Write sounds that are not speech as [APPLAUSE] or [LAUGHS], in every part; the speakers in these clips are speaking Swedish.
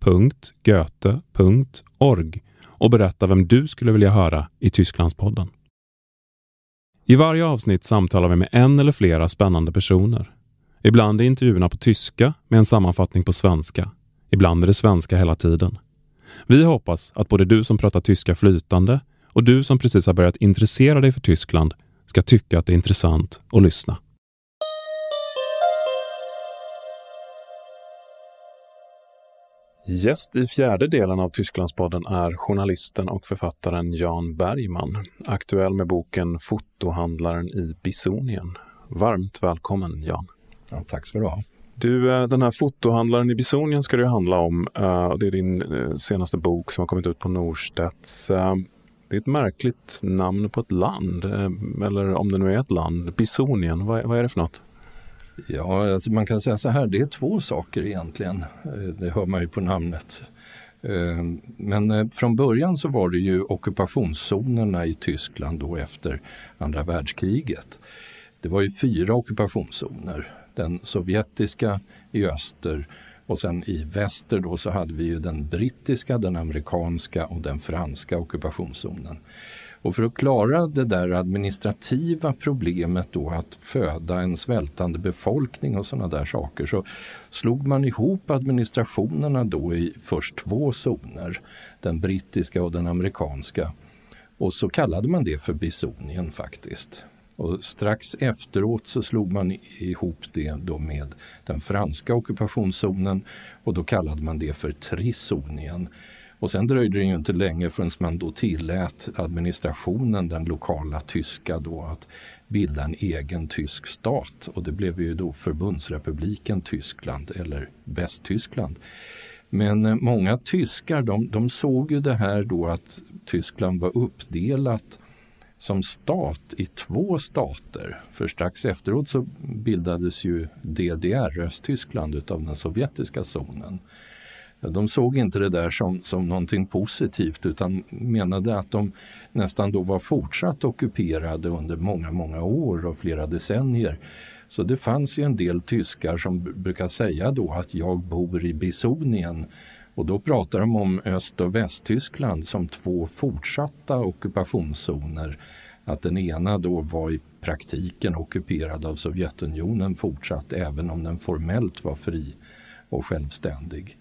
www.goethe.org och berätta vem du skulle vilja höra i Tysklandspodden. I varje avsnitt samtalar vi med en eller flera spännande personer. Ibland är intervjuerna på tyska med en sammanfattning på svenska. Ibland är det svenska hela tiden. Vi hoppas att både du som pratar tyska flytande och du som precis har börjat intressera dig för Tyskland ska tycka att det är intressant att lyssna. Gäst i fjärde delen av Tysklandspodden är journalisten och författaren Jan Bergman, aktuell med boken Fotohandlaren i Bisonien. Varmt välkommen Jan. Ja, tack ska du ha. Du, eh, den här fotohandlaren i Bisonien ska det handla om. Eh, det är din eh, senaste bok som har kommit ut på Norstedts. Det är ett märkligt namn på ett land, eller om det nu är ett land. Bisonien, vad är det för något? Ja, alltså man kan säga så här, det är två saker egentligen. Eh, det hör man ju på namnet. Eh, men eh, från början så var det ju ockupationszonerna i Tyskland då efter andra världskriget. Det var ju fyra ockupationszoner den sovjetiska i öster och sen i väster då så hade vi ju den brittiska, den amerikanska och den franska ockupationszonen. Och för att klara det där administrativa problemet då att föda en svältande befolkning och sådana där saker så slog man ihop administrationerna då i först två zoner, den brittiska och den amerikanska. Och så kallade man det för Bisonien faktiskt. Och strax efteråt så slog man ihop det då med den franska ockupationszonen och då kallade man det för Trisonien. Och sen dröjde det ju inte länge förrän man då tillät administrationen, den lokala tyska, då att bilda en egen tysk stat. Och det blev ju då förbundsrepubliken Tyskland eller Västtyskland. Men eh, många tyskar de, de såg ju det här då att Tyskland var uppdelat som stat i två stater. För strax efteråt så bildades ju DDR, Östtyskland, utav den sovjetiska zonen. De såg inte det där som, som någonting positivt utan menade att de nästan då var fortsatt ockuperade under många, många år och flera decennier. Så det fanns ju en del tyskar som brukar säga då att jag bor i Bisonien och då pratar de om Öst och Västtyskland som två fortsatta ockupationszoner. Att den ena då var i praktiken ockuperad av Sovjetunionen fortsatt även om den formellt var fri och självständig.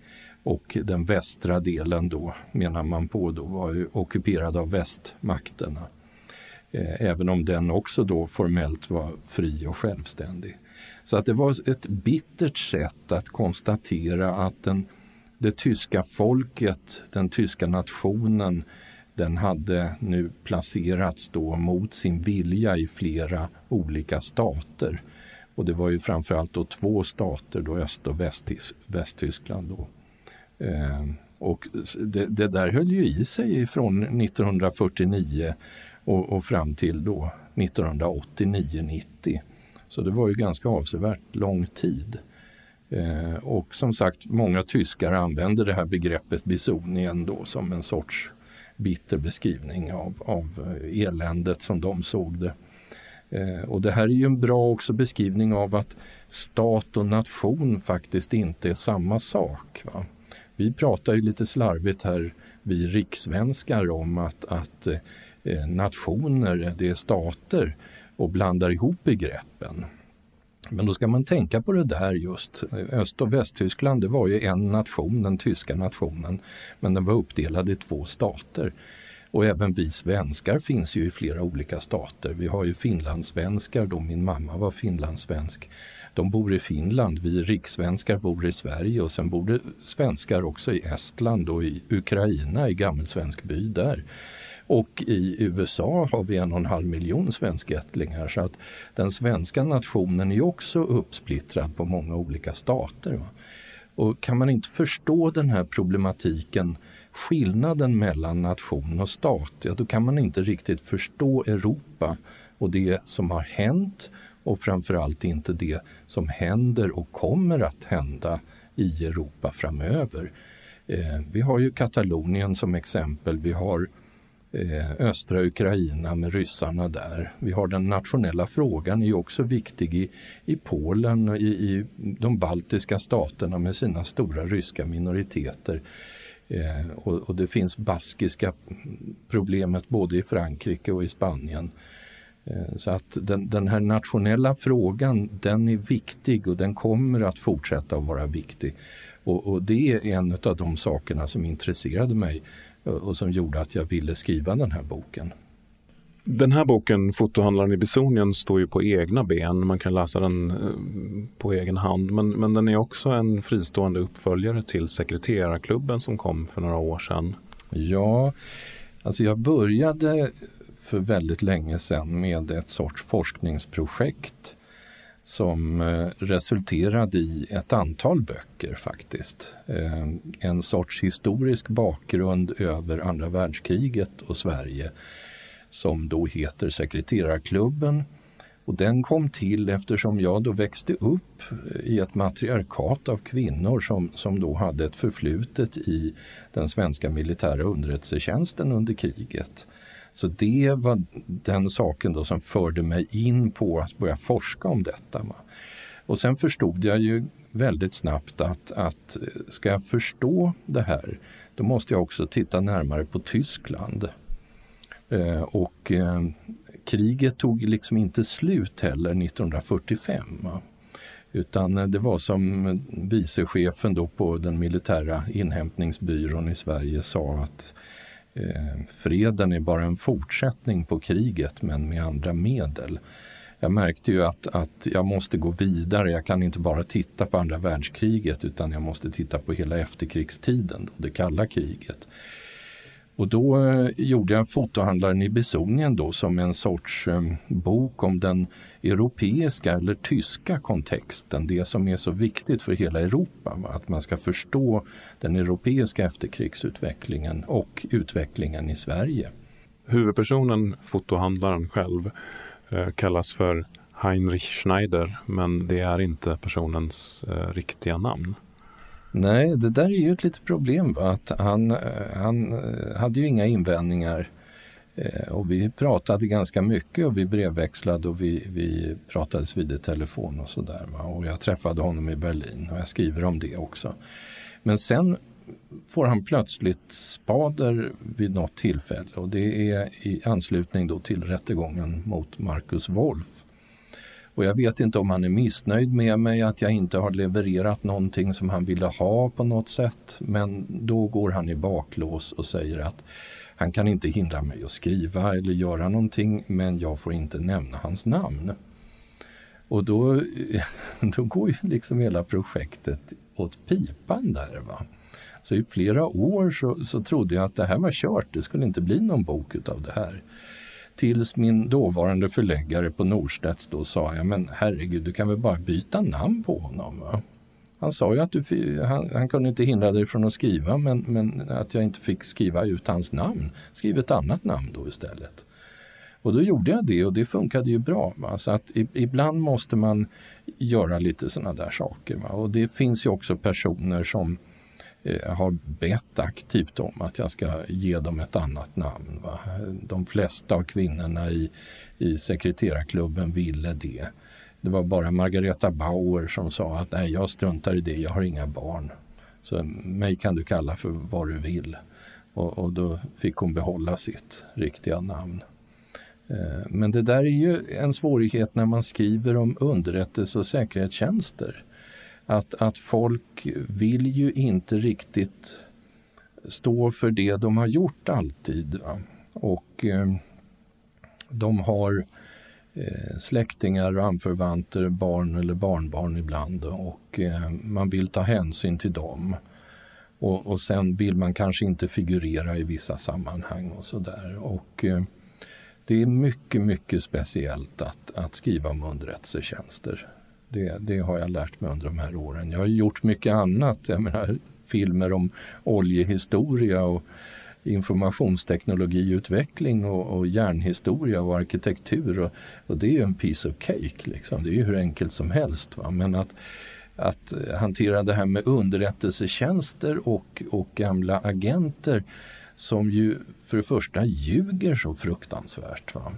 Och den västra delen då menar man på då var ju ockuperad av västmakterna. Eh, även om den också då formellt var fri och självständig. Så att det var ett bittert sätt att konstatera att den det tyska folket, den tyska nationen, den hade nu placerats då mot sin vilja i flera olika stater. Och det var ju framförallt då två stater, då Öst och Västtyskland. Då. Eh, och det, det, där höll ju i sig från 1949 och, och fram till då 1989-90. Så det var ju ganska avsevärt lång tid. Eh, och som sagt, många tyskar använder det här begreppet bisonien då som en sorts bitter beskrivning av, av eh, eländet som de såg det. Eh, och det här är ju en bra också beskrivning av att stat och nation faktiskt inte är samma sak. Va? Vi pratar ju lite slarvigt här, vi rikssvenskar, om att, att eh, nationer, det är stater och blandar ihop begreppen. Men då ska man tänka på det där just. Öst och Västtyskland det var ju en nation, den tyska nationen, men den var uppdelad i två stater. Och även vi svenskar finns ju i flera olika stater. Vi har ju finlandssvenskar, då min mamma var finlandssvensk. De bor i Finland, vi rikssvenskar bor i Sverige och sen bor det svenskar också i Estland och i Ukraina, i gammelsvensk by där. Och i USA har vi en och en halv miljon svenskättlingar så att den svenska nationen är också uppsplittrad på många olika stater. Och kan man inte förstå den här problematiken skillnaden mellan nation och stat, ja då kan man inte riktigt förstå Europa och det som har hänt och framförallt inte det som händer och kommer att hända i Europa framöver. Eh, vi har ju Katalonien som exempel, vi har eh, östra Ukraina med ryssarna där. Vi har den nationella frågan är också viktig i, i Polen och i, i de baltiska staterna med sina stora ryska minoriteter. Eh, och, och, det finns baskiska problemet både i Frankrike och i Spanien. Eh, så att den, den, här nationella frågan den är viktig och den kommer att fortsätta att vara viktig. Och, och det är en av de sakerna som intresserade mig eh, och som gjorde att jag ville skriva den här boken. Den här boken, Fotohandlaren i Bisonien, står ju på egna ben. Man kan läsa den eh, på egen hand. Men, men den är också en fristående uppföljare till Sekreterarklubben som kom för några år sedan. Ja, alltså jag började för väldigt länge sedan med ett sorts forskningsprojekt som eh, resulterade i ett antal böcker faktiskt. Eh, en sorts historisk bakgrund över andra världskriget och Sverige som då heter Sekreterarklubben. Och den kom till eftersom jag då växte upp eh, i ett matriarkat av kvinnor som, som då hade ett förflutet i den svenska militära underrättelsetjänsten under kriget. Så det var den saken då som förde mig in på att börja forska om detta. Och sen förstod jag ju väldigt snabbt att, att eh, ska jag förstå det här, då måste jag också titta närmare på Tyskland. Eh, och eh, kriget tog liksom inte slut heller 1945. Utan eh, det var som vicechefen då på den militära inhämtningsbyrån i Sverige sa att freden är bara en fortsättning på kriget men med andra medel. Jag märkte ju att, att jag måste gå vidare. Jag kan inte bara titta på andra världskriget utan jag måste titta på hela efterkrigstiden, det kalla kriget. Och då eh, gjorde jag Fotohandlaren i Bisonien då som en sorts eh, bok om den europeiska eller tyska kontexten, det som är så viktigt för hela Europa. Att man ska förstå den europeiska efterkrigsutvecklingen och utvecklingen i Sverige. Huvudpersonen, fotohandlaren själv, eh, kallas för Heinrich Schneider, men det är inte personens eh, riktiga namn. Nej, det där är ju ett litet problem. Att han, eh, han eh, hade ju inga invändningar eh, och vi pratade ganska mycket och vi brevväxlade och vi, vi pratades vid i telefon och sådär. Och jag träffade honom i Berlin och jag skriver om det också. Men sen får han plötsligt spader vid något tillfälle och det är i anslutning då till rättegången mot Marcus Wolf. Och jag vet inte om han är missnöjd med mig, att jag inte har levererat någonting som han ville ha på något sätt. Men då går han i baklås och säger att han kan inte hindra mig att skriva eller göra någonting, men jag får inte nämna hans namn. Och då, [LAUGHS] då går ju liksom hela projektet åt pipan där. Va? Så i flera år så, så trodde jag att det här var kört, det skulle inte bli någon bok utav det här. Tills min dåvarande förläggare på Norstedts då sa, jag, men herregud, du kan väl bara byta namn på honom. Va? Han sa ju att du, han, han, kunde inte hindra dig från att skriva, men, men att jag inte fick skriva ut hans namn. Skriv ett annat namn då istället. Och då gjorde jag det och det funkade ju bra. Va? Så att ibland måste man göra lite sådana där saker. Va? Och det finns ju också personer som Eh, Eh, har bett aktivt om att jag ska ge dem ett annat namn. Va? De flesta av kvinnorna i, i sekreterarklubben ville det. Det var bara Margareta Bauer som sa att nej, jag struntar i det, jag har inga barn. Så mig kan du kalla för vad du vill. Och, och då fick hon behålla sitt riktiga namn. Eh, men det där är ju en svårighet när man skriver om underrättelse och säkerhetstjänster att, att folk vill ju inte riktigt stå för det de har gjort alltid. Va? Och eh, de har eh, släktingar och anförvanter, barn eller barnbarn ibland och eh, man vill ta hänsyn till dem. Och, och sen vill man kanske inte figurera i vissa sammanhang och sådär. Och eh, det är mycket, mycket speciellt att, att skriva om underrättelsetjänster. Det, det har jag lärt mig under de här åren. Jag har gjort mycket annat. Jag menar, filmer om oljehistoria och informationsteknologiutveckling och, och järnhistoria och arkitektur. Och, och, det är ju en piece of cake, liksom. det är ju hur enkelt som helst. Va? Men att, att hantera det här med underrättelsetjänster och, och gamla agenter som ju för det första ljuger så fruktansvärt. Va?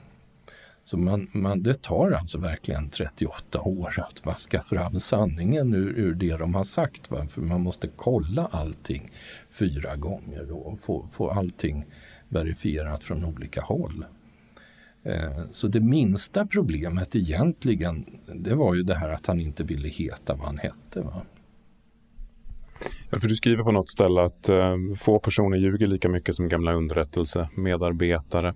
Så man, man, det tar alltså verkligen 38 år att vaska fram sanningen ur, ur det de har sagt. Va? För man måste kolla allting fyra gånger och få, få allting verifierat från olika håll. Eh, så det minsta problemet egentligen, det var ju det här att han inte ville heta vad han hette. Va? Eh, för du skriver på något ställe att eh, få personer ljuger lika mycket som gamla underrättelsemedarbetare.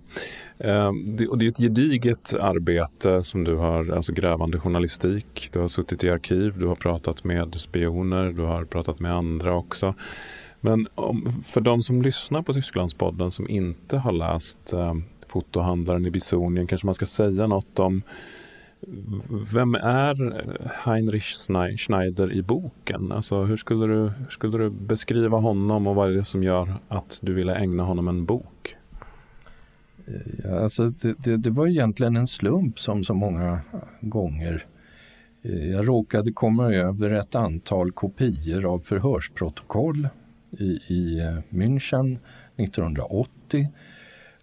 Eh, det, och det är ett gediget arbete som du har, alltså grävande journalistik. Du har suttit i arkiv, du har pratat med spioner, du har pratat med andra också. Men om, för de som lyssnar på Tysklandspodden som inte har läst eh, Fotohandlaren i Bisonien kanske man ska säga något om vem är Heinrich Schneider i boken? Alltså, hur, skulle du, hur skulle du beskriva honom och vad är det som gör att du ville ägna honom en bok? Ja, alltså det, det, det var egentligen en slump som så många gånger. Eh, jag råkade komma över ett antal kopior av förhörsprotokoll i, i eh, München 1980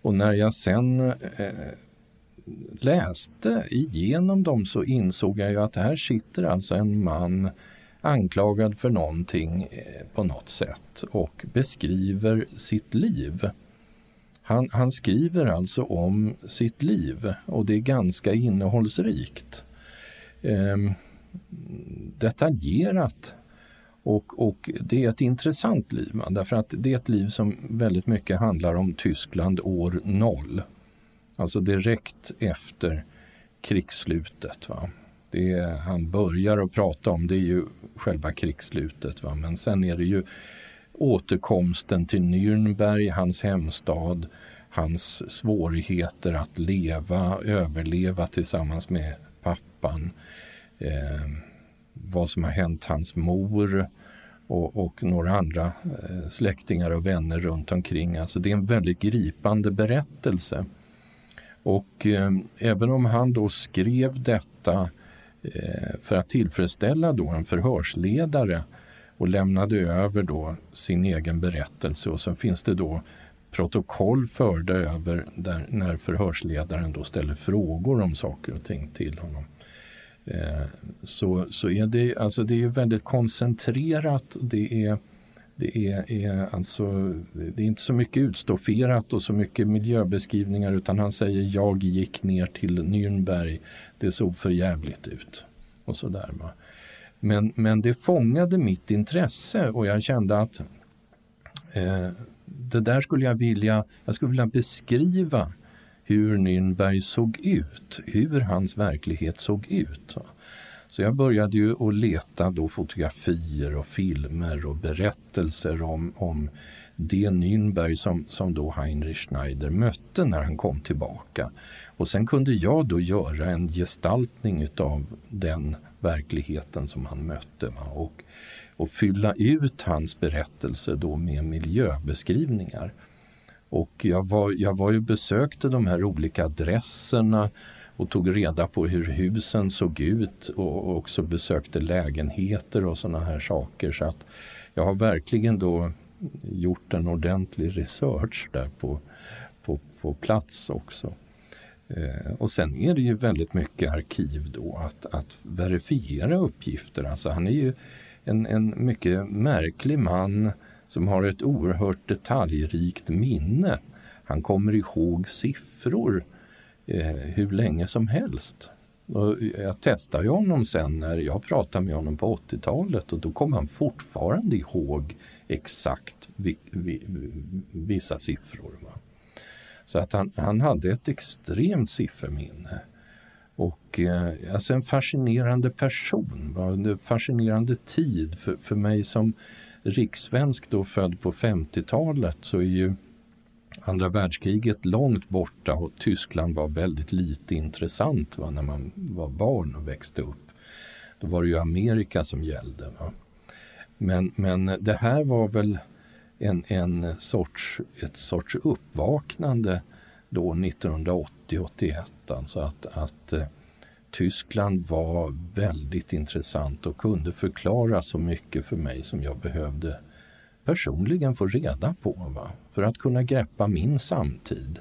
och när jag sen eh, läste igenom dem så insåg jag ju att här sitter alltså en man anklagad för någonting eh, på något sätt och beskriver sitt liv. Han, han, skriver alltså om sitt liv och det är ganska innehållsrikt. Ehm, detaljerat och, och, det är ett intressant liv därför att det är ett liv som väldigt mycket handlar om Tyskland år noll. Alltså direkt efter krigsslutet. Va? Det är, han börjar att prata om det är ju själva krigsslutet. Va? Men sen är det ju återkomsten till Nürnberg, hans hemstad, hans svårigheter att leva, överleva tillsammans med pappan. Eh, vad som har hänt hans mor och, och några andra eh, släktingar och vänner runt omkring. Alltså det är en väldigt gripande berättelse. Och eh, även om han då skrev detta eh, för att tillfredsställa då en förhörsledare och lämnade över då sin egen berättelse och så finns det då protokoll förda över där, när förhörsledaren då ställer frågor om saker och ting till honom. Eh, så, så är det, alltså det är väldigt koncentrerat. Det är det är, är, alltså, det är inte så mycket utstofferat och så mycket miljöbeskrivningar utan han säger jag gick ner till Nürnberg, det såg för jävligt ut. Och så där, va? Men, men det fångade mitt intresse och jag kände att eh, det där skulle jag vilja, jag skulle vilja beskriva hur Nürnberg såg ut, hur hans verklighet såg ut. Va? Så jag började ju att leta då fotografier och filmer och berättelser om, om det Nürnberg som, som då Heinrich Schneider mötte när han kom tillbaka. Och sen kunde jag då göra en gestaltning av den verkligheten som han mötte va? och, och fylla ut hans berättelse då med miljöbeskrivningar. Och jag var, jag var ju besökte de här olika adresserna och tog reda på hur husen såg ut och också besökte lägenheter och sådana här saker. Så att jag har verkligen då gjort en ordentlig research där på, på, på plats också. Eh, och sen är det ju väldigt mycket arkiv då att, att verifiera uppgifter. Alltså han är ju en, en mycket märklig man som har ett oerhört detaljrikt minne. Han kommer ihåg siffror eh, Eh, hur länge som helst. Och jag testade honom sen när jag pratade med honom på 80-talet och då kom han fortfarande ihåg exakt vi, vi, vissa siffror. Va? Så att han, han hade ett extremt sifferminne. Och eh, alltså en fascinerande person, va? en fascinerande tid för, för mig som rikssvensk då född på 50-talet så är ju andra världskriget långt borta och Tyskland var väldigt lite intressant va, när man var barn och växte upp. Då var det ju Amerika som gällde. Va? Men, men det här var väl en, en sorts, ett sorts uppvaknande då 1980-81. Alltså att, att eh, Tyskland var väldigt intressant och kunde förklara så mycket för mig som jag behövde personligen få reda på va? för att kunna greppa min samtid.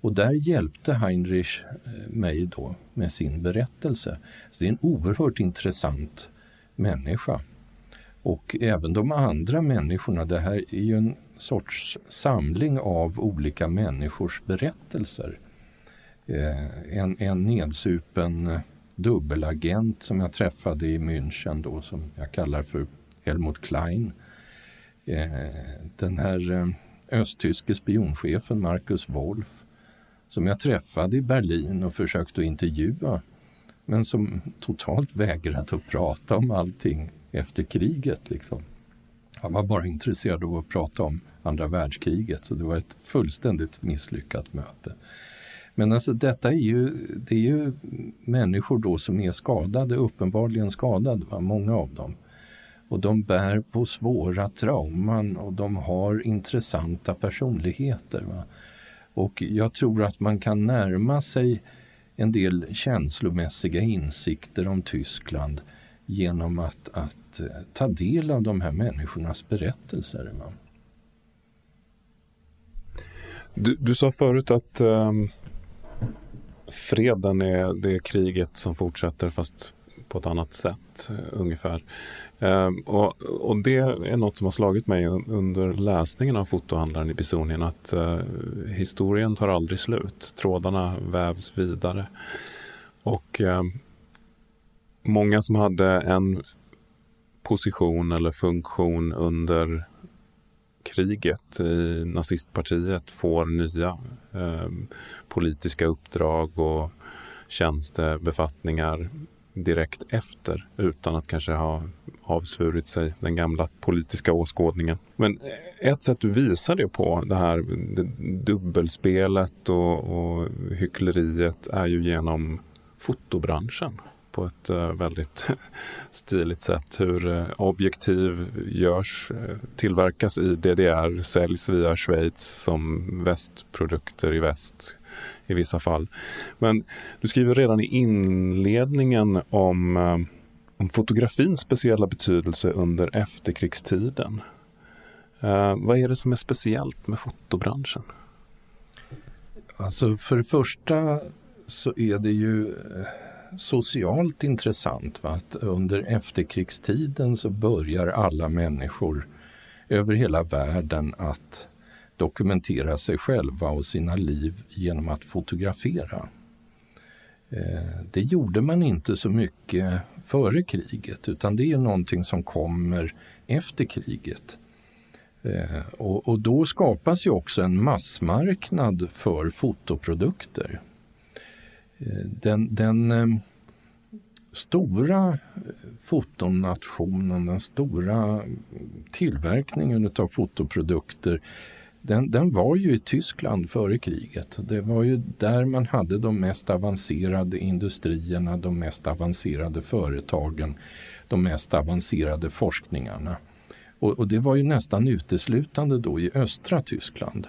Och där hjälpte Heinrich eh, mig då med sin berättelse. Så det är en oerhört intressant människa. Och även de andra människorna, det här är ju en sorts samling av olika människors berättelser. Eh, en, en nedsupen eh, dubbelagent som jag träffade i München då som jag kallar för Helmut Klein. Eh, den här eh, östtyske spionchefen Marcus Wolf som jag träffade i Berlin och försökte intervjua men som totalt vägrade att prata om allting efter kriget. Liksom. Han var bara intresserad av att prata om andra världskriget så det var ett fullständigt misslyckat möte. Men alltså detta är ju, det är ju människor då som är skadade, uppenbarligen skadade, va? många av dem. Och de bär på svåra trauman och de har intressanta personligheter. Va? Och jag tror att man kan närma sig en del känslomässiga insikter om Tyskland genom att, att eh, ta del av de här människornas berättelser. Va? Du, du sa förut att um, freden är det kriget som fortsätter fast på ett annat sätt eh, ungefär. Ehm, och, och, det är något som har slagit mig under läsningen av fotohandlaren i Bisonien att eh, historien tar aldrig slut. Trådarna vävs vidare. Och ehm, många som hade en position eller funktion under kriget i nazistpartiet får nya eh, politiska uppdrag och tjänstebefattningar direkt efter utan att kanske ha avsvurit sig den gamla politiska åskådningen. Men ett sätt du visar det på, det här det dubbelspelet och, och hyckleriet, är ju genom fotobranschen på ett eh, väldigt [LAUGHS] stiligt sätt. Hur eh, objektiv görs, eh, tillverkas i DDR, säljs via Schweiz som västprodukter i väst i vissa fall. Men du skriver redan i inledningen om, om fotografins speciella betydelse under efterkrigstiden. vad är det som är speciellt med fotobranschen? Alltså för det första så är det ju socialt intressant. Va? Att under efterkrigstiden så börjar alla människor över hela världen att dokumentera sig själva och sina liv genom att fotografera. Eh, det gjorde man inte så mycket före kriget utan det är någonting som kommer efter kriget. Eh, och, och då skapas ju också en massmarknad för fotoprodukter. Eh, den, den eh, stora eh, fotonationen, den stora mm, tillverkningen av fotoprodukter den, den, var ju i Tyskland före kriget. Det var ju där man hade de mest avancerade industrierna, de mest avancerade företagen, de mest avancerade forskningarna. Och, och det var ju nästan uteslutande då i östra Tyskland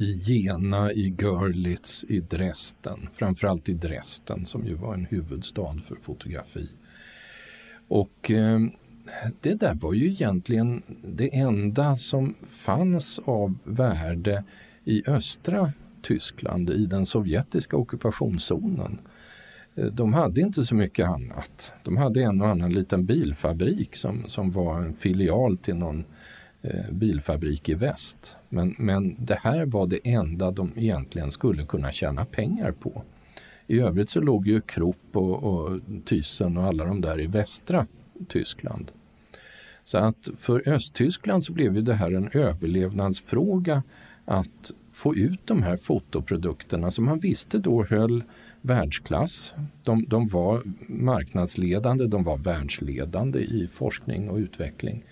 i Jena, i Görlitz, i Dresden. Framförallt i Dresden som ju var en huvudstad för fotografi. Och eh, det där var ju egentligen det enda som fanns av värde i östra Tyskland, i den sovjetiska ockupationszonen. Eh, de hade inte så mycket annat. De hade en och annan liten bilfabrik som, som var en filial till någon Eh, bilfabrik i väst. Men, men det här var det enda de egentligen skulle kunna tjäna pengar på. I övrigt så låg ju Krupp och, och Thyssen och alla de där i västra Tyskland. Så att för Östtyskland så blev ju det här en överlevnadsfråga att få ut de här fotoprodukterna som man visste då höll världsklass. De, de var marknadsledande, de var världsledande i forskning och utveckling.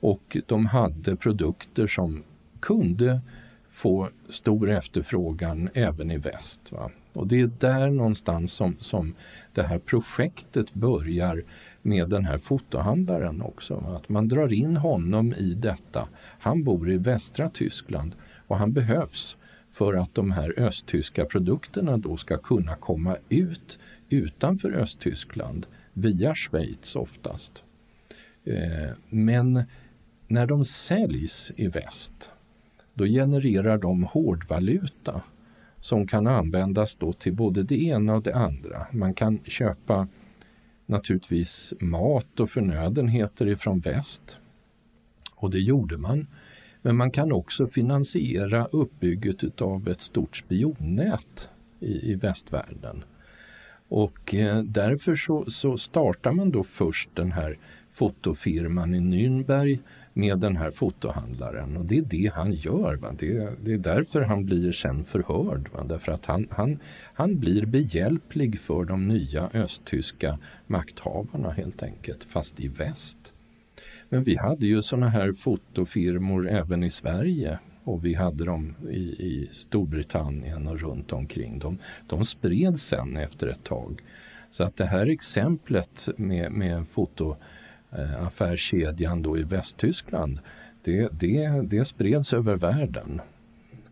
Och de hade produkter som kunde få stor efterfrågan även i väst. Va? Och det är där någonstans som, som det här projektet börjar med den här fotohandlaren också. Att man drar in honom i detta. Han bor i västra Tyskland och han behövs för att de här östtyska produkterna då ska kunna komma ut utanför Östtyskland via Schweiz oftast. Eh, men när de säljs i väst då genererar de hårdvaluta som kan användas då till både det ena och det andra. Man kan köpa naturligtvis mat och förnödenheter ifrån väst. Och det gjorde man. Men man kan också finansiera uppbygget av ett stort spionnät i, i västvärlden. Och eh, därför så, så startar man då först den här fotofirman i Nürnberg med den här fotohandlaren och det är det han gör. Va? Det, det är därför han blir sen förhörd. Va? Därför att han, han, han blir behjälplig för de nya östtyska makthavarna helt enkelt, fast i väst. Men vi hade ju såna här fotofirmor även i Sverige och vi hade dem i, i Storbritannien och runt omkring. De, de spreds sen efter ett tag. Så att det här exemplet med, med Eh, affärskedjan då i Västtyskland, det, det, det spreds över världen.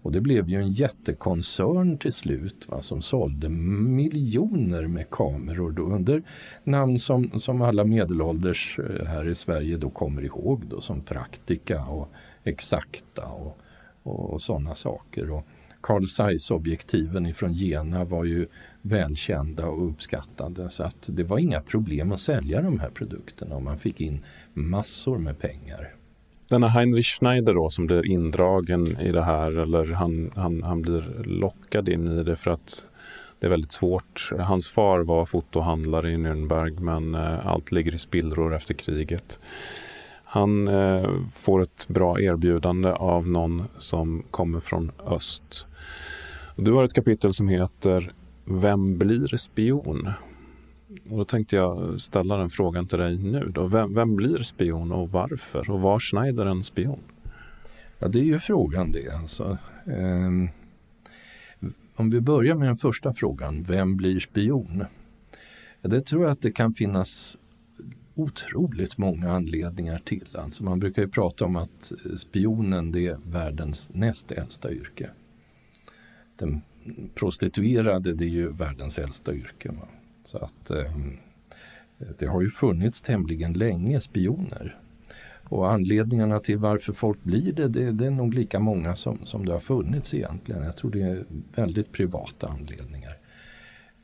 Och det blev ju en jättekoncern till slut va, som sålde miljoner med kameror då under namn som, som alla medelålders eh, här i Sverige då kommer ihåg då, som Praktika och Exakta och, och, och sådana saker. Och Carl Zeiss-objektiven från Jena var ju välkända och uppskattade så att det var inga problem att sälja de här produkterna och man fick in massor med pengar. Denna Heinrich Schneider då som blir indragen i det här eller han, han, han blir lockad in i det för att det är väldigt svårt. Hans far var fotohandlare i Nürnberg men eh, allt ligger i spillror efter kriget. Han eh, får ett bra erbjudande av någon som kommer från öst. Du har ett kapitel som heter Vem blir spion? Och då tänkte jag ställa den frågan till dig nu. Då. Vem, vem blir spion och varför? Och var Schneider en spion? Ja, det är ju frågan det. Alltså. Eh, om vi börjar med den första frågan, vem blir spion? Ja, det tror jag att det kan finnas otroligt många anledningar till. Alltså man brukar ju prata om att eh, spionen det är världens näst äldsta yrke. Den prostituerade det är ju världens äldsta yrke. Va? Så att eh, det har ju funnits tämligen länge spioner. Och anledningarna till varför folk blir det, det, det, är nog lika många som, som det har funnits egentligen. Jag tror det är väldigt privata anledningar.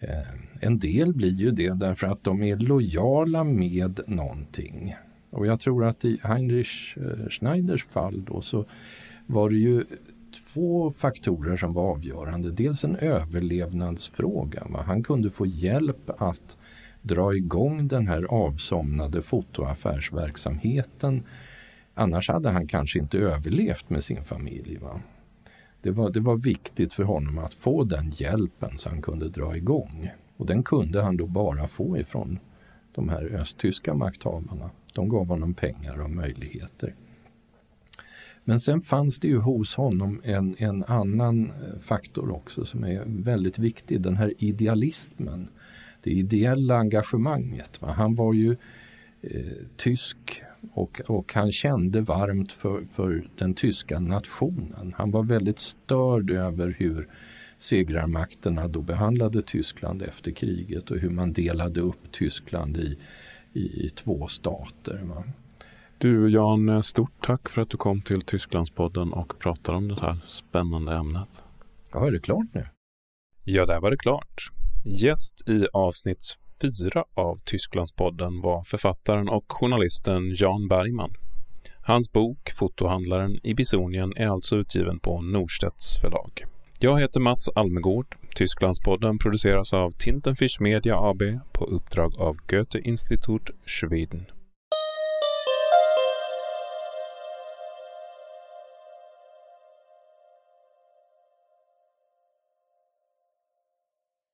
Eh, en del blir ju det därför att de är lojala med någonting. Och jag tror att i Heinrich eh, Schneiders fall då så var det ju två faktorer som var avgörande. Dels en överlevnadsfråga. Va? Han kunde få hjälp att dra igång den här avsomnade fotoaffärsverksamheten. Annars hade han kanske inte överlevt med sin familj. Va? Det, var, det var viktigt för honom att få den hjälpen så han kunde dra igång. Och den kunde han då bara få ifrån de här östtyska makthavarna. De gav honom pengar och möjligheter. Men sen fanns det ju hos honom en, en annan eh, faktor också som är väldigt viktig, den här idealismen. Det ideella engagemanget. Va? Han var ju eh, tysk och, och han kände varmt för, för den tyska nationen. Han var väldigt störd över hur segrarmakterna då behandlade Tyskland efter kriget och hur man delade upp Tyskland i, i, i två stater. Va? Du Jan, stort tack för att du kom till Tysklandspodden och pratade om det här spännande ämnet. Ja, är det klart nu? Ja, där var det klart. Gäst i avsnitt fyra av Tysklandspodden var författaren och journalisten Jan Bergman. Hans bok Fotohandlaren i Bisonien är alltså utgiven på Norstedts förlag. Jag heter Mats Almegård. Tysklandspodden produceras av Tintenfisch Media AB på uppdrag av Goethe Institut Schweden.